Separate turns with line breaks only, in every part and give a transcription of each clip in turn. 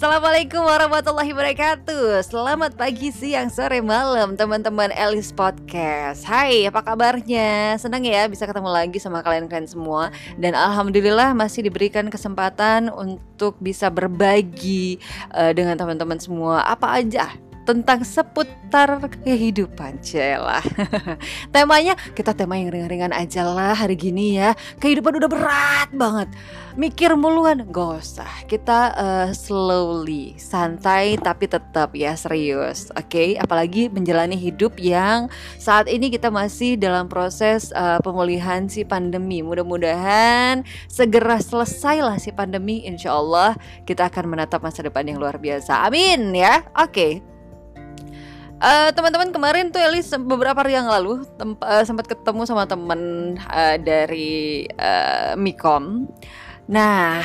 Assalamualaikum warahmatullahi wabarakatuh. Selamat pagi, siang, sore, malam Teman-teman Elis Podcast. Hai, apa kabarnya? Senang ya bisa ketemu lagi sama kalian-kalian semua. Dan Alhamdulillah masih diberikan kesempatan Untuk bisa berbagi uh, Dengan teman-teman semua. Apa aja tentang seputar kehidupan Cela. Temanya kita tema yang ringan-ringan aja lah hari gini ya. Kehidupan udah berat banget. Mikir muluan gak usah. Kita uh, slowly Santai tapi tetap ya serius. Oke okay? apalagi menjalani hidup yang saat ini kita masih dalam proses uh, pemulihan si pandemi. Mudah-mudahan segera selesai lah si pandemi. Insya Allah kita akan menatap masa depan yang luar biasa. Amin ya. Oke okay. Uh, teman-teman kemarin tuh Elis beberapa hari yang lalu uh, sempat ketemu sama temen uh, dari uh, Mikom. Nah,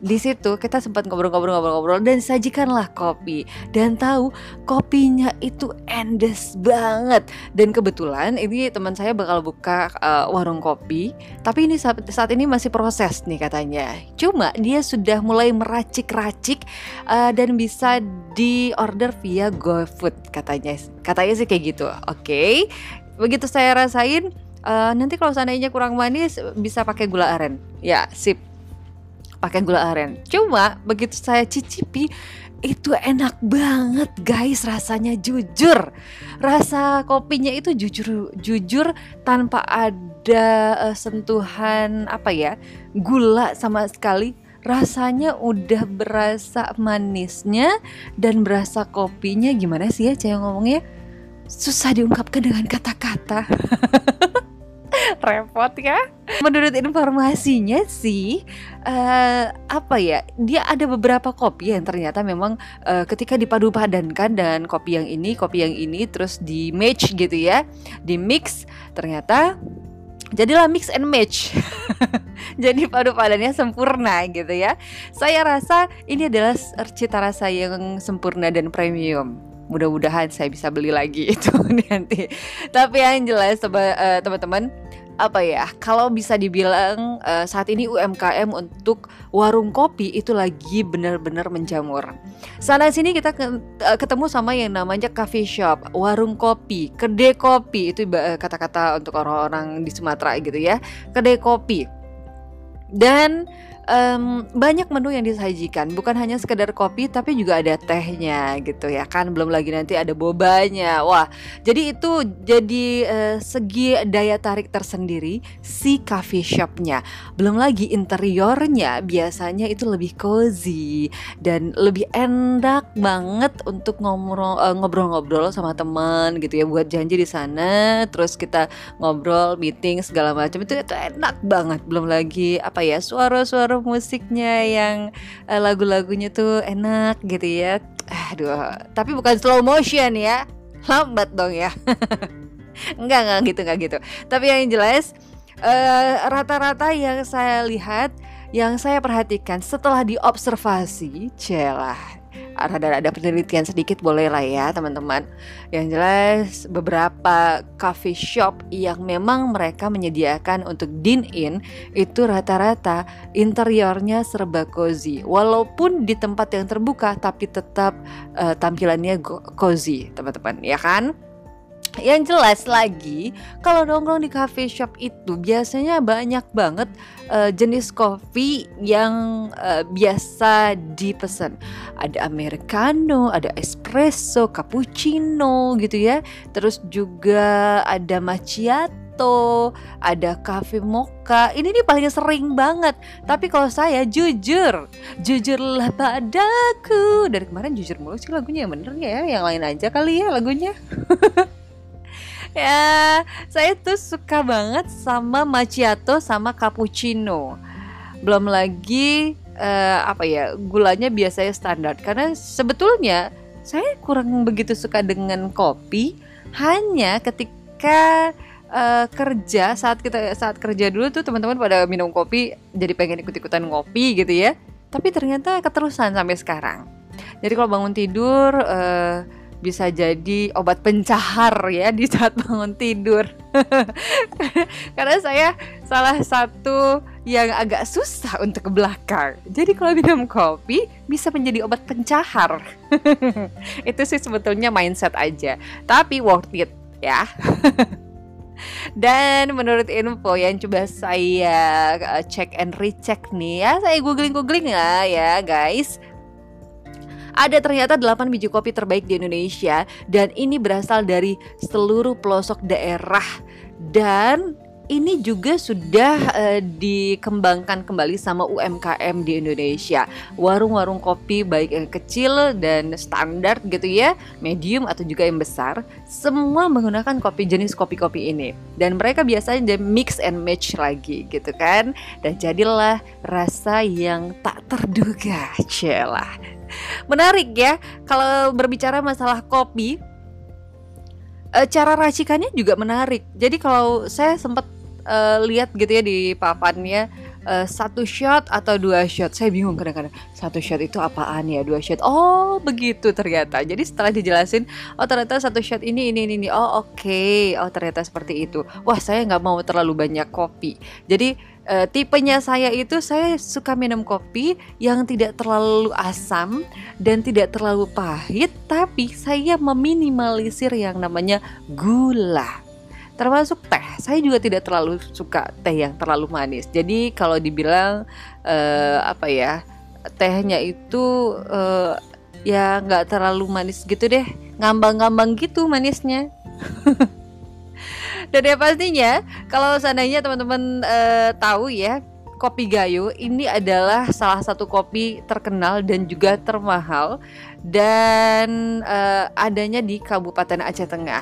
di situ kita sempat ngobrol-ngobrol-ngobrol-ngobrol dan sajikanlah kopi. Dan tahu kopinya itu endes banget. Dan kebetulan ini teman saya bakal buka uh, warung kopi. Tapi ini saat, saat ini masih proses nih katanya. Cuma dia sudah mulai meracik-racik uh, dan bisa di order via GoFood katanya. Katanya sih kayak gitu. Oke. Okay. begitu saya rasain uh, nanti kalau seandainya kurang manis bisa pakai gula aren. Ya sip pakai gula aren. Cuma begitu saya cicipi itu enak banget guys rasanya jujur. Rasa kopinya itu jujur jujur tanpa ada uh, sentuhan apa ya gula sama sekali. Rasanya udah berasa manisnya dan berasa kopinya. Gimana sih ya saya ngomongnya? Susah diungkapkan dengan kata-kata repot ya. Menurut informasinya sih uh, apa ya dia ada beberapa kopi yang ternyata memang uh, ketika dipadu padankan dengan kopi yang ini kopi yang ini terus di match gitu ya di mix ternyata jadilah mix and match. Jadi padu padannya sempurna gitu ya. Saya rasa ini adalah cita rasa yang sempurna dan premium mudah-mudahan saya bisa beli lagi itu nanti tapi yang jelas eh, teman-teman apa ya kalau bisa dibilang uh, saat ini UMKM untuk warung kopi itu lagi benar-benar menjamur. Sana sini kita uh, ketemu sama yang namanya coffee shop, warung kopi, kedai kopi itu kata-kata untuk orang-orang di Sumatera gitu ya, kedai kopi. Dan um, banyak menu yang disajikan. Bukan hanya sekedar kopi tapi juga ada tehnya gitu ya kan. Belum lagi nanti ada bobanya. Wah jadi itu jadi uh, segi daya tarik tersendiri si coffee shopnya. Belum lagi interiornya. Biasanya itu lebih cozy dan lebih enak banget untuk uh, ngobrol-ngobrol sama teman gitu ya. Buat janji di sana terus kita ngobrol meeting segala macam. Itu itu enak banget. Belum lagi apa ya suara-suara musiknya yang uh, lagu-lagunya tuh enak gitu ya. Aduh tapi bukan slow motion ya. Lambat dong ya. Enggak enggak gitu enggak gitu. Tapi yang jelas eh, rata-rata uh, yang saya lihat yang saya perhatikan setelah diobservasi celah ada ada penelitian sedikit boleh lah ya teman-teman. Yang jelas beberapa coffee shop yang memang mereka menyediakan untuk dine in itu rata-rata interiornya serba cozy. Walaupun di tempat yang terbuka tapi tetap uh, tampilannya cozy, teman-teman, ya kan? Yang jelas lagi, kalau nongkrong di cafe shop itu biasanya banyak banget uh, jenis kopi yang uh, biasa dipesan. Ada americano, ada espresso, cappuccino gitu ya. Terus juga ada macchiato, ada cafe mocha. Ini nih paling sering banget. Tapi kalau saya jujur, jujurlah padaku. Dari kemarin jujur mulu sih lagunya yang bener ya, yang lain aja kali ya lagunya. ya saya tuh suka banget sama macchiato sama cappuccino. Belum lagi uh, apa ya gulanya biasanya standar. Karena sebetulnya saya kurang begitu suka dengan kopi. Hanya ketika uh, kerja saat kita saat kerja dulu tuh teman-teman pada minum kopi jadi pengen ikut-ikutan ngopi gitu ya. Tapi ternyata keterusan sampai sekarang. Jadi kalau bangun tidur uh, bisa jadi obat pencahar ya di saat bangun tidur. Karena saya salah satu yang agak susah untuk ke belakang. Jadi kalau minum kopi bisa menjadi obat pencahar. Itu sih sebetulnya mindset aja. Tapi worth it ya. Dan menurut info yang coba saya uh, cek and recheck nih ya, saya googling-googling ya ya guys. Ada ternyata 8 biji kopi terbaik di Indonesia dan ini berasal dari seluruh pelosok daerah dan ini juga sudah uh, dikembangkan kembali sama UMKM di Indonesia. Warung-warung kopi baik yang kecil dan standar gitu ya, medium atau juga yang besar, semua menggunakan kopi jenis kopi-kopi ini. Dan mereka biasanya mix and match lagi gitu kan. Dan jadilah rasa yang tak terduga. Celah. Menarik ya kalau berbicara masalah kopi, eh, cara racikannya juga menarik. Jadi kalau saya sempat uh, lihat gitu ya di papannya uh, satu shot atau dua shot. Saya bingung kadang-kadang satu shot itu apaan ya dua shot? Oh begitu ternyata. Jadi setelah dijelasin oh ternyata satu shot ini ini ini, oh oke. Okay. oh ternyata seperti itu. Wah saya nggak mau terlalu banyak kopi. Jadi uh, tipenya saya itu saya suka minum kopi yang tidak terlalu asam dan tidak terlalu pahit tapi saya meminimalisir yang namanya gula. Termasuk teh. Saya juga tidak terlalu suka teh yang terlalu manis. Jadi kalau dibilang uh, apa ya tehnya itu uh, ya nggak terlalu manis gitu deh. Ngambang-ngambang gitu manisnya dan ya pastinya kalau seandainya teman-teman uh, tahu ya kopi gayo ini adalah salah satu kopi terkenal dan juga termahal dan uh, adanya di Kabupaten Aceh Tengah.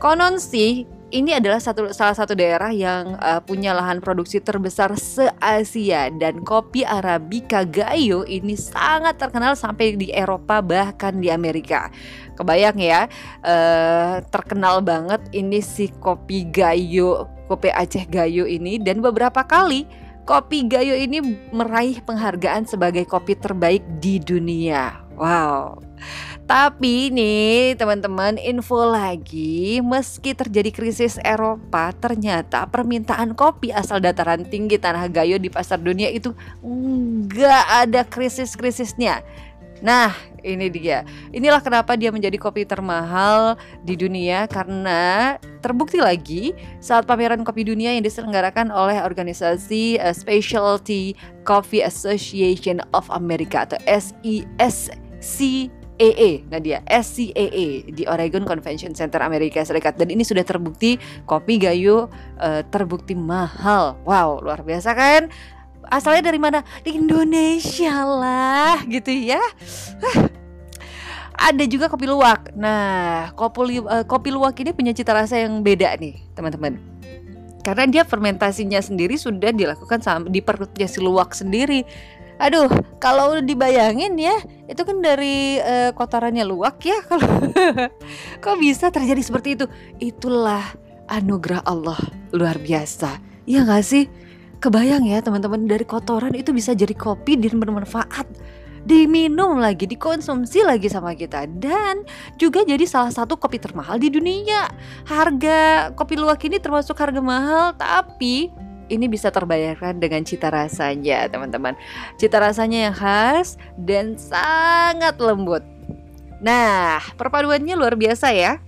Konon sih ini adalah satu salah satu daerah yang uh, punya lahan produksi terbesar se-Asia dan kopi Arabica Gayo ini sangat terkenal sampai di Eropa bahkan di Amerika. Kebayang ya, uh, terkenal banget ini si kopi Gayo, kopi Aceh Gayo ini dan beberapa kali kopi Gayo ini meraih penghargaan sebagai kopi terbaik di dunia. Wow. Tapi nih teman-teman info lagi meski terjadi krisis Eropa ternyata permintaan kopi asal dataran tinggi tanah gayo di pasar dunia itu nggak ada krisis-krisisnya. Nah ini dia Inilah kenapa dia menjadi kopi termahal di dunia Karena terbukti lagi saat pameran kopi dunia yang diselenggarakan oleh organisasi uh, Specialty Coffee Association of America atau SESC EE Nadia SCAA di Oregon Convention Center Amerika Serikat dan ini sudah terbukti kopi Gayo uh, terbukti mahal. Wow, luar biasa kan? Asalnya dari mana? Di Indonesia lah, gitu ya. Ada juga kopi luwak. Nah, kopi uh, kopi luwak ini punya cita rasa yang beda nih, teman-teman. Karena dia fermentasinya sendiri sudah dilakukan di perutnya si luwak sendiri Aduh, kalau dibayangin ya, itu kan dari uh, kotorannya luwak ya. Kalau kok bisa terjadi seperti itu? Itulah anugerah Allah luar biasa. Iya gak sih? Kebayang ya teman-teman dari kotoran itu bisa jadi kopi dan bermanfaat diminum lagi, dikonsumsi lagi sama kita dan juga jadi salah satu kopi termahal di dunia. Harga kopi luwak ini termasuk harga mahal tapi ini bisa terbayarkan dengan cita rasanya, teman-teman. Cita rasanya yang khas dan sangat lembut. Nah, perpaduannya luar biasa ya.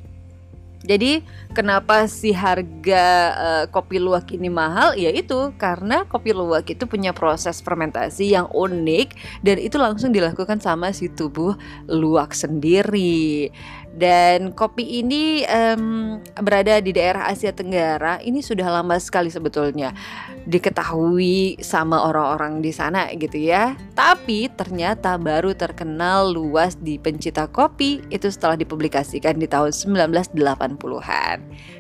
Jadi kenapa si harga uh, kopi luwak ini mahal? Ya itu karena kopi luwak itu punya proses fermentasi yang unik dan itu langsung dilakukan sama si tubuh luwak sendiri. Dan kopi ini um, berada di daerah Asia Tenggara. Ini sudah lama sekali sebetulnya diketahui sama orang-orang di sana gitu ya. Tapi ternyata baru terkenal luas di pencipta kopi itu setelah dipublikasikan di tahun 1980-an.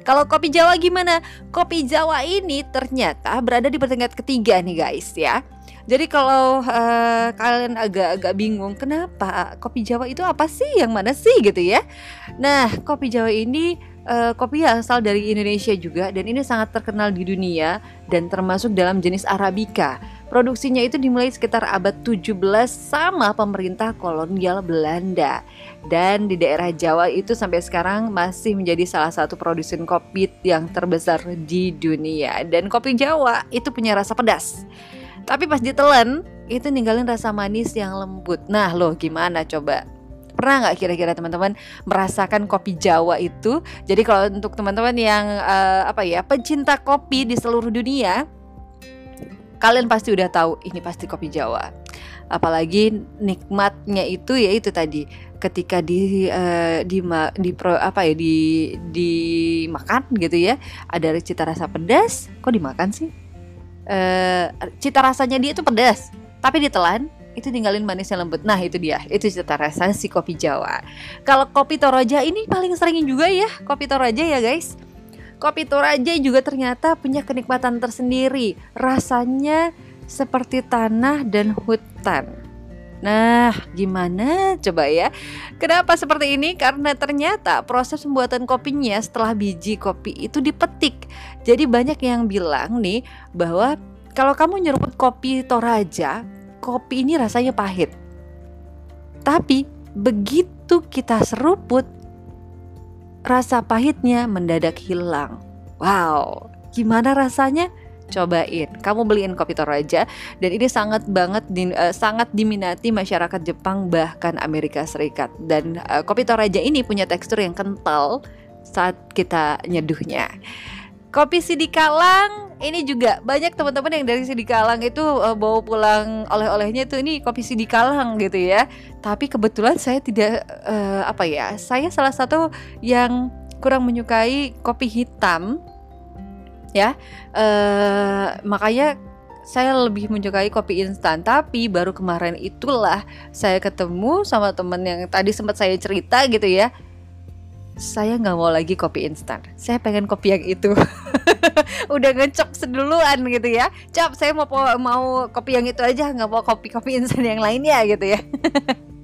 Kalau kopi Jawa gimana? Kopi Jawa ini ternyata berada di peringkat ketiga nih guys ya. Jadi kalau uh, kalian agak-agak bingung kenapa kopi Jawa itu apa sih, yang mana sih gitu ya? Nah, kopi Jawa ini uh, kopi asal dari Indonesia juga dan ini sangat terkenal di dunia dan termasuk dalam jenis Arabica. Produksinya itu dimulai sekitar abad 17 sama pemerintah kolonial Belanda. Dan di daerah Jawa itu sampai sekarang masih menjadi salah satu produsen kopi yang terbesar di dunia. Dan kopi Jawa itu punya rasa pedas. Tapi pas ditelan itu ninggalin rasa manis yang lembut. Nah, loh gimana coba? Pernah nggak kira-kira teman-teman merasakan kopi Jawa itu? Jadi kalau untuk teman-teman yang uh, apa ya pencinta kopi di seluruh dunia, kalian pasti udah tahu ini pasti kopi Jawa. Apalagi nikmatnya itu ya itu tadi ketika di uh, di di pro, apa ya di dimakan gitu ya ada cita rasa pedas kok dimakan sih uh, cita rasanya dia itu pedas tapi ditelan itu tinggalin manisnya lembut. Nah itu dia, itu cita rasa si kopi Jawa. Kalau kopi Toraja ini paling seringin juga ya kopi Toraja ya guys. Kopi Toraja juga ternyata punya kenikmatan tersendiri. Rasanya seperti tanah dan hutan. Nah, gimana coba ya? Kenapa seperti ini? Karena ternyata proses pembuatan kopinya setelah biji kopi itu dipetik. Jadi banyak yang bilang nih bahwa kalau kamu nyeruput kopi Toraja, kopi ini rasanya pahit. Tapi begitu kita seruput, rasa pahitnya mendadak hilang. Wow, gimana rasanya? Cobain, kamu beliin kopi Toraja dan ini sangat banget di, uh, sangat diminati masyarakat Jepang bahkan Amerika Serikat dan uh, kopi Toraja ini punya tekstur yang kental saat kita nyeduhnya. Kopi Sidikalang ini juga banyak teman-teman yang dari Sidikalang itu uh, bawa pulang oleh-olehnya itu ini kopi Sidikalang gitu ya. Tapi kebetulan saya tidak uh, apa ya, saya salah satu yang kurang menyukai kopi hitam ya. Uh, makanya saya lebih menyukai kopi instan. Tapi baru kemarin itulah saya ketemu sama temen yang tadi sempat saya cerita gitu ya. Saya nggak mau lagi kopi instan. Saya pengen kopi yang itu. Udah ngecok seduluan gitu ya. Cap saya mau mau kopi yang itu aja. Nggak mau kopi kopi instan yang lainnya gitu ya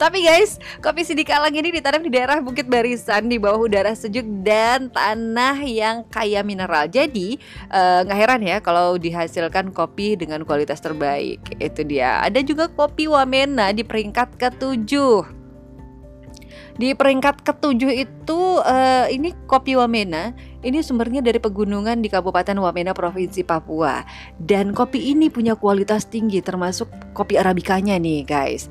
Tapi guys, kopi Sidikalang ini ditanam di daerah Bukit Barisan di bawah udara sejuk dan tanah yang kaya mineral. Jadi eh, nggak uh, heran ya kalau dihasilkan kopi dengan kualitas terbaik. Itu dia. Ada juga kopi Wamena di peringkat ketujuh. Di peringkat ketujuh itu uh, ini kopi Wamena ini sumbernya dari pegunungan di Kabupaten Wamena Provinsi Papua dan kopi ini punya kualitas tinggi termasuk kopi arabikanya nih guys.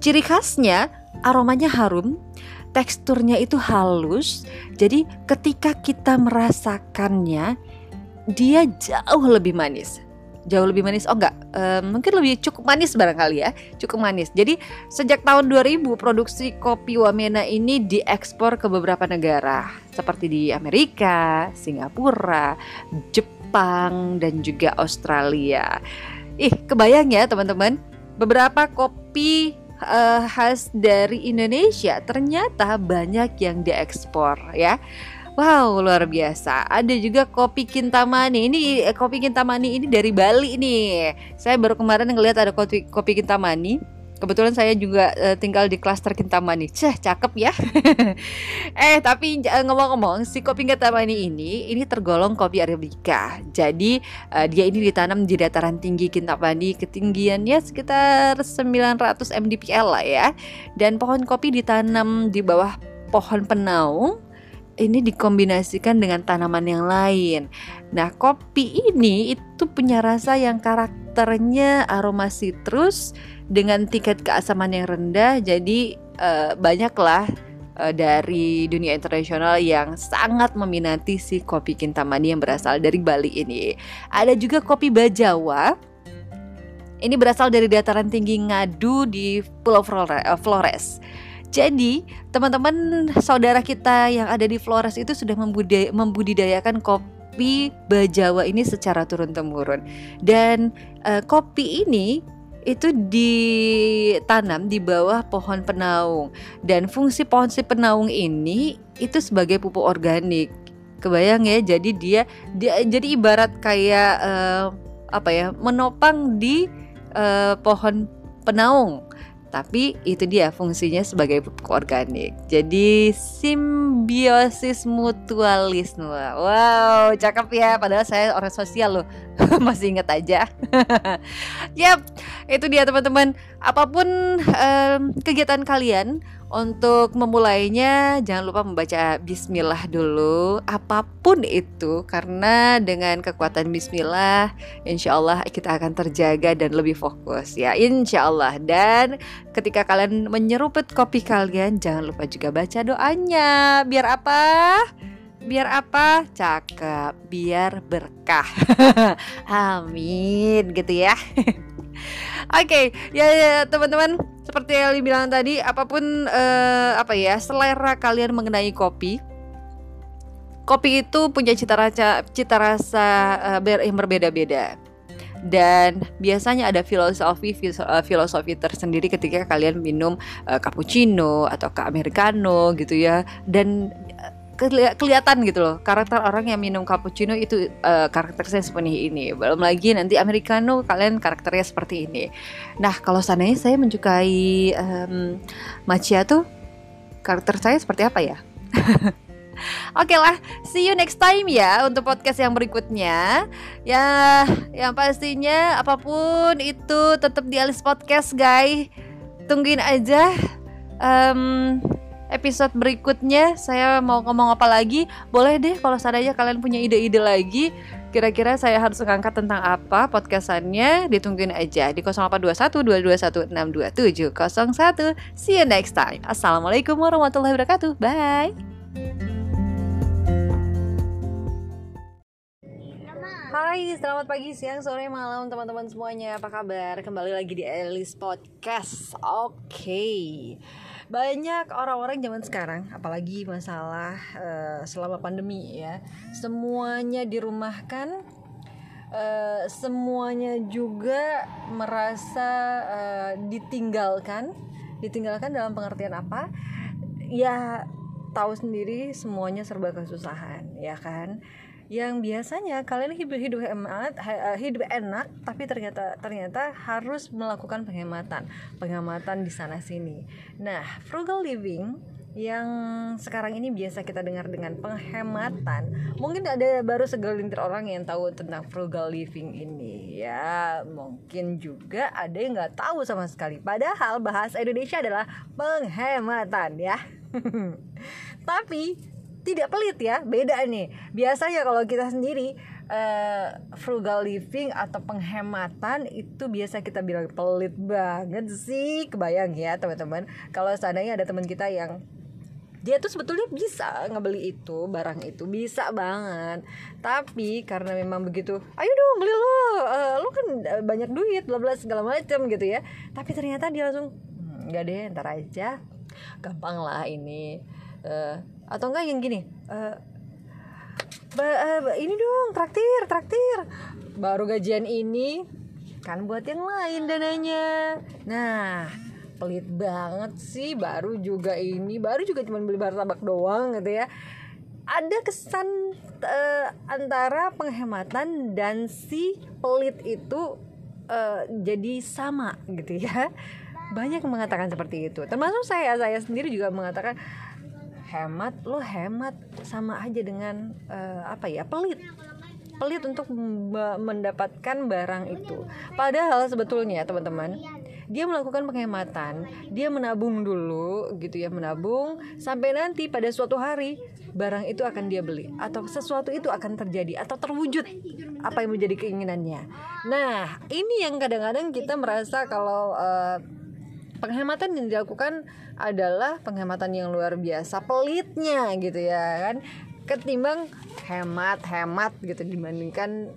Ciri khasnya aromanya harum, teksturnya itu halus. Jadi ketika kita merasakannya dia jauh lebih manis. Jauh lebih manis. Oh enggak, e, mungkin lebih cukup manis barangkali ya. Cukup manis. Jadi sejak tahun 2000 produksi kopi Wamena ini diekspor ke beberapa negara seperti di Amerika, Singapura, Jepang dan juga Australia. Ih, kebayang ya teman-teman? Beberapa kopi uh, khas dari Indonesia ternyata banyak yang diekspor ya. Wow, luar biasa. Ada juga kopi Kintamani. Ini eh, kopi Kintamani ini dari Bali nih. Saya baru kemarin ngelihat ada kopi kopi Kintamani Kebetulan saya juga uh, tinggal di klaster Kintamani. Ceh, cakep ya. eh, tapi uh, ngomong-ngomong, si kopi Kintamani ini ini tergolong kopi arabica. Jadi, uh, dia ini ditanam di dataran tinggi Kintamani, ketinggiannya sekitar 900 mdpl lah ya. Dan pohon kopi ditanam di bawah pohon penaung ini dikombinasikan dengan tanaman yang lain. Nah, kopi ini itu punya rasa yang karakternya aroma sitrus dengan tingkat keasaman yang rendah. Jadi uh, banyaklah uh, dari dunia internasional yang sangat meminati si kopi Kintamani yang berasal dari Bali ini. Ada juga kopi Bajawa. Ini berasal dari dataran tinggi Ngadu di Pulau eh, Flores. Jadi, teman-teman saudara kita yang ada di Flores itu sudah membudidayakan kopi Bajawa ini secara turun-temurun. Dan uh, kopi ini itu ditanam di bawah pohon penaung dan fungsi pohon si penaung ini itu sebagai pupuk organik. Kebayang ya, jadi dia dia jadi ibarat kayak uh, apa ya, menopang di uh, pohon penaung tapi itu dia fungsinya sebagai pupuk organik. Jadi simbiosis mutualisme. Wow, cakep ya. Padahal saya orang sosial loh. Masih inget aja. yap, itu dia teman-teman. Apa pun um, kegiatan kalian, untuk memulainya jangan lupa membaca bismillah dulu apa pun itu karena dengan kekuatan bismillah insya Allah kita akan terjaga dan lebih fokus ya insya Allah dan ketika kalian menyeruput kopi kalian jangan lupa juga baca doanya biar apa? biar apa? Cakep, biar berkah. Amin gitu ya. Oke, okay, ya, ya teman-teman, seperti yang dibilang tadi, apa pun uh, apa ya selera kalian mengenai kopi, kopi itu punya cita rasa cita rasa uh, yang berbeda-beda. Dan biasanya ada filosofi eh, filosofi tersendiri ketika kalian minum uh, cappuccino atau ke americano gitu ya. Dan kelihatan gitu loh karakter orang yang minum cappuccino itu uh, karakternya seperti ini belum lagi nanti americano kalian karakternya seperti ini nah kalau seandainya saya menyukai um, macchiato karakter saya seperti apa ya Oke okay lah, see you next time ya untuk podcast yang berikutnya. Ya, yang pastinya apa pun itu tetap di Alice Podcast, guys. Tungguin aja. Um, episode berikutnya. Saya mau ngomong apa lagi? Boleh deh kalau seandainya kalian punya ide-ide lagi. Kira-kira saya harus mengangkat tentang apa podcastannya? Ditungguin aja di 0821 221 62701 see you next time. Assalamualaikum warahmatullahi wabarakatuh. Bye. Hai, selamat pagi, siang, sore, malam teman-teman semuanya. Apa kabar? Kembali lagi di Elis Podcast. Oke. okay banyak orang-orang zaman sekarang apalagi masalah uh, selama pandemi ya semuanya dirumahkan uh, semuanya juga merasa uh, ditinggalkan. Ditinggalkan dalam pengertian apa? Ya tahu sendiri semuanya serba kesusahan ya kan yang biasanya kalian hidup hidup enak eh, hidup enak tapi ternyata ternyata harus melakukan penghematan. Penghematan di sana sini. Nah frugal living yang sekarang ini biasa kita dengar dengan penghematan. Mungkin ada baru segelintir orang yang tahu tentang frugal living ini. Ya mungkin juga ada yang nggak tahu sama sekali. Padahal bahasa Indonesia adalah penghematan ya. Tapi tidak pelit ya beda nih. Biasanya kalau kita sendiri uh, frugal living atau penghematan itu biasa kita bilang pelit banget sih. Kebayang ya teman-teman. Kalau seandainya ada teman kita yang dia tuh sebetulnya bisa ngebeli itu barang itu bisa banget. Tapi karena memang begitu ayo dong beli lo uh, lo kan banyak duit bla bla segala macam gitu ya. Tapi ternyata dia langsung hmm, nggak deh ntar aja. Gampang lah ini uh, atau enggak yang gini uh, uh, ini dong traktir traktir. Baru gajian ini kan buat yang lain dananya. Nah pelit banget sih baru juga ini. Baru juga cuma beli martabak doang gitu ya. Ada kesan uh, antara penghematan dan si pelit itu uh, jadi sama gitu ya. Banyak yang mengatakan seperti itu. Termasuk saya saya sendiri juga mengatakan hemat lo hemat sama aja dengan uh, apa ya pelit. Pelit untuk mendapatkan barang itu. Padahal sebetulnya teman-teman dia melakukan penghematan dia menabung dulu gitu ya menabung sampai nanti pada suatu hari barang itu akan dia beli. Atau sesuatu itu akan terjadi atau terwujud apa yang menjadi keinginannya. Nah ini yang kadang-kadang kita merasa kalau uh, penghematan yang dilakukan adalah penghematan yang luar biasa pelitnya gitu ya kan. Ketimbang hemat hemat gitu dibandingkan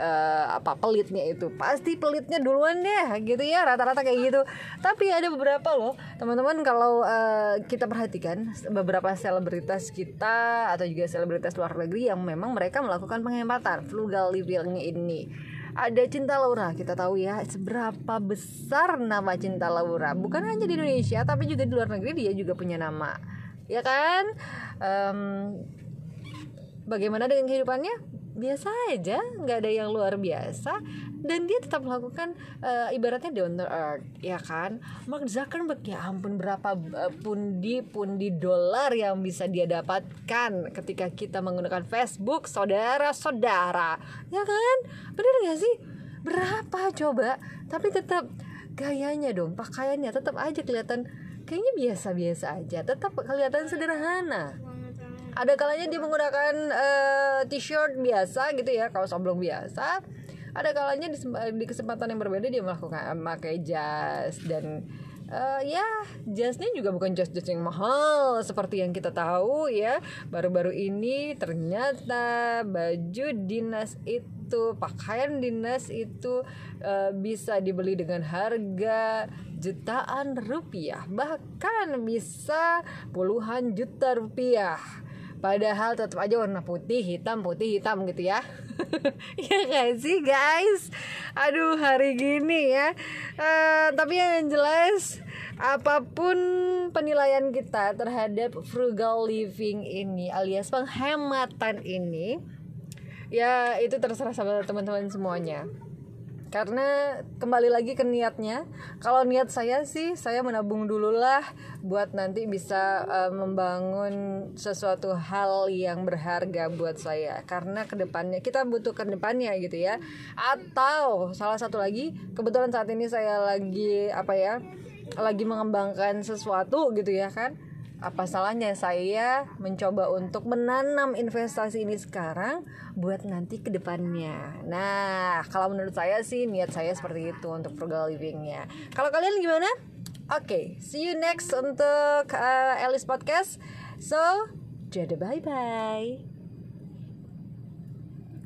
uh, apa pelitnya itu. Pasti pelitnya duluan deh gitu ya rata-rata kayak gitu. Tapi ada beberapa loh teman-teman kalau uh, kita perhatikan beberapa selebritas kita atau juga selebritas luar negeri yang memang mereka melakukan penghematan frugal living ini ada Cinta Laura kita tahu ya seberapa besar nama Cinta Laura. Bukan hanya di Indonesia tapi juga di luar negeri dia juga punya nama. Ya kan? Um, bagaimana dengan kehidupannya biasa aja nggak ada yang luar biasa. Dan dia tetap melakukan uh, ibaratnya down to earth ya kan? Mark Zuckerberg ya ampun berapa uh, pundi pundi dolar yang bisa dia dapatkan ketika kita menggunakan Facebook saudara-saudara. Ya kan? Bener gak sih? Berapa coba? Tapi tetap gayanya dong pakaiannya tetap aja kelihatan kayaknya biasa-biasa aja tetap kelihatan sederhana ada kalanya dia menggunakan uh, t-shirt biasa gitu ya kaos oblong biasa. Ada kalanya di, di kesempatan yang berbeda dia melakukan pakai jas dan uh, ya jasnya juga bukan jas-jas yang mahal seperti yang kita tahu ya. Baru-baru ini ternyata baju dinas itu pakaian dinas itu uh, bisa dibeli dengan harga jutaan rupiah. Bahkan bisa puluhan juta rupiah Padahal tetap aja warna putih, hitam, putih, hitam gitu ya. ya gak sih guys? Aduh hari gini ya. Uh, tapi yang jelas apa pun penilaian kita terhadap frugal living ini alias penghematan ini ya itu terserah sama teman-teman semuanya karena kembali lagi ke niatnya kalau niat saya sih saya menabung dulu lah buat nanti bisa uh, membangun sesuatu hal yang berharga buat saya. Karena ke depannya kita butuh ke depannya gitu ya. Atau salah satu lagi kebetulan saat ini saya lagi apa ya lagi mengembangkan sesuatu gitu ya kan apa salahnya saya mencoba untuk menanam investasi ini sekarang buat nanti ke depannya. Nah, kalau menurut saya sih niat saya seperti itu untuk frugal livingnya. Kalau kalian gimana? Oke, okay, see you next untuk uh, Alice Podcast. So, jadi bye bye.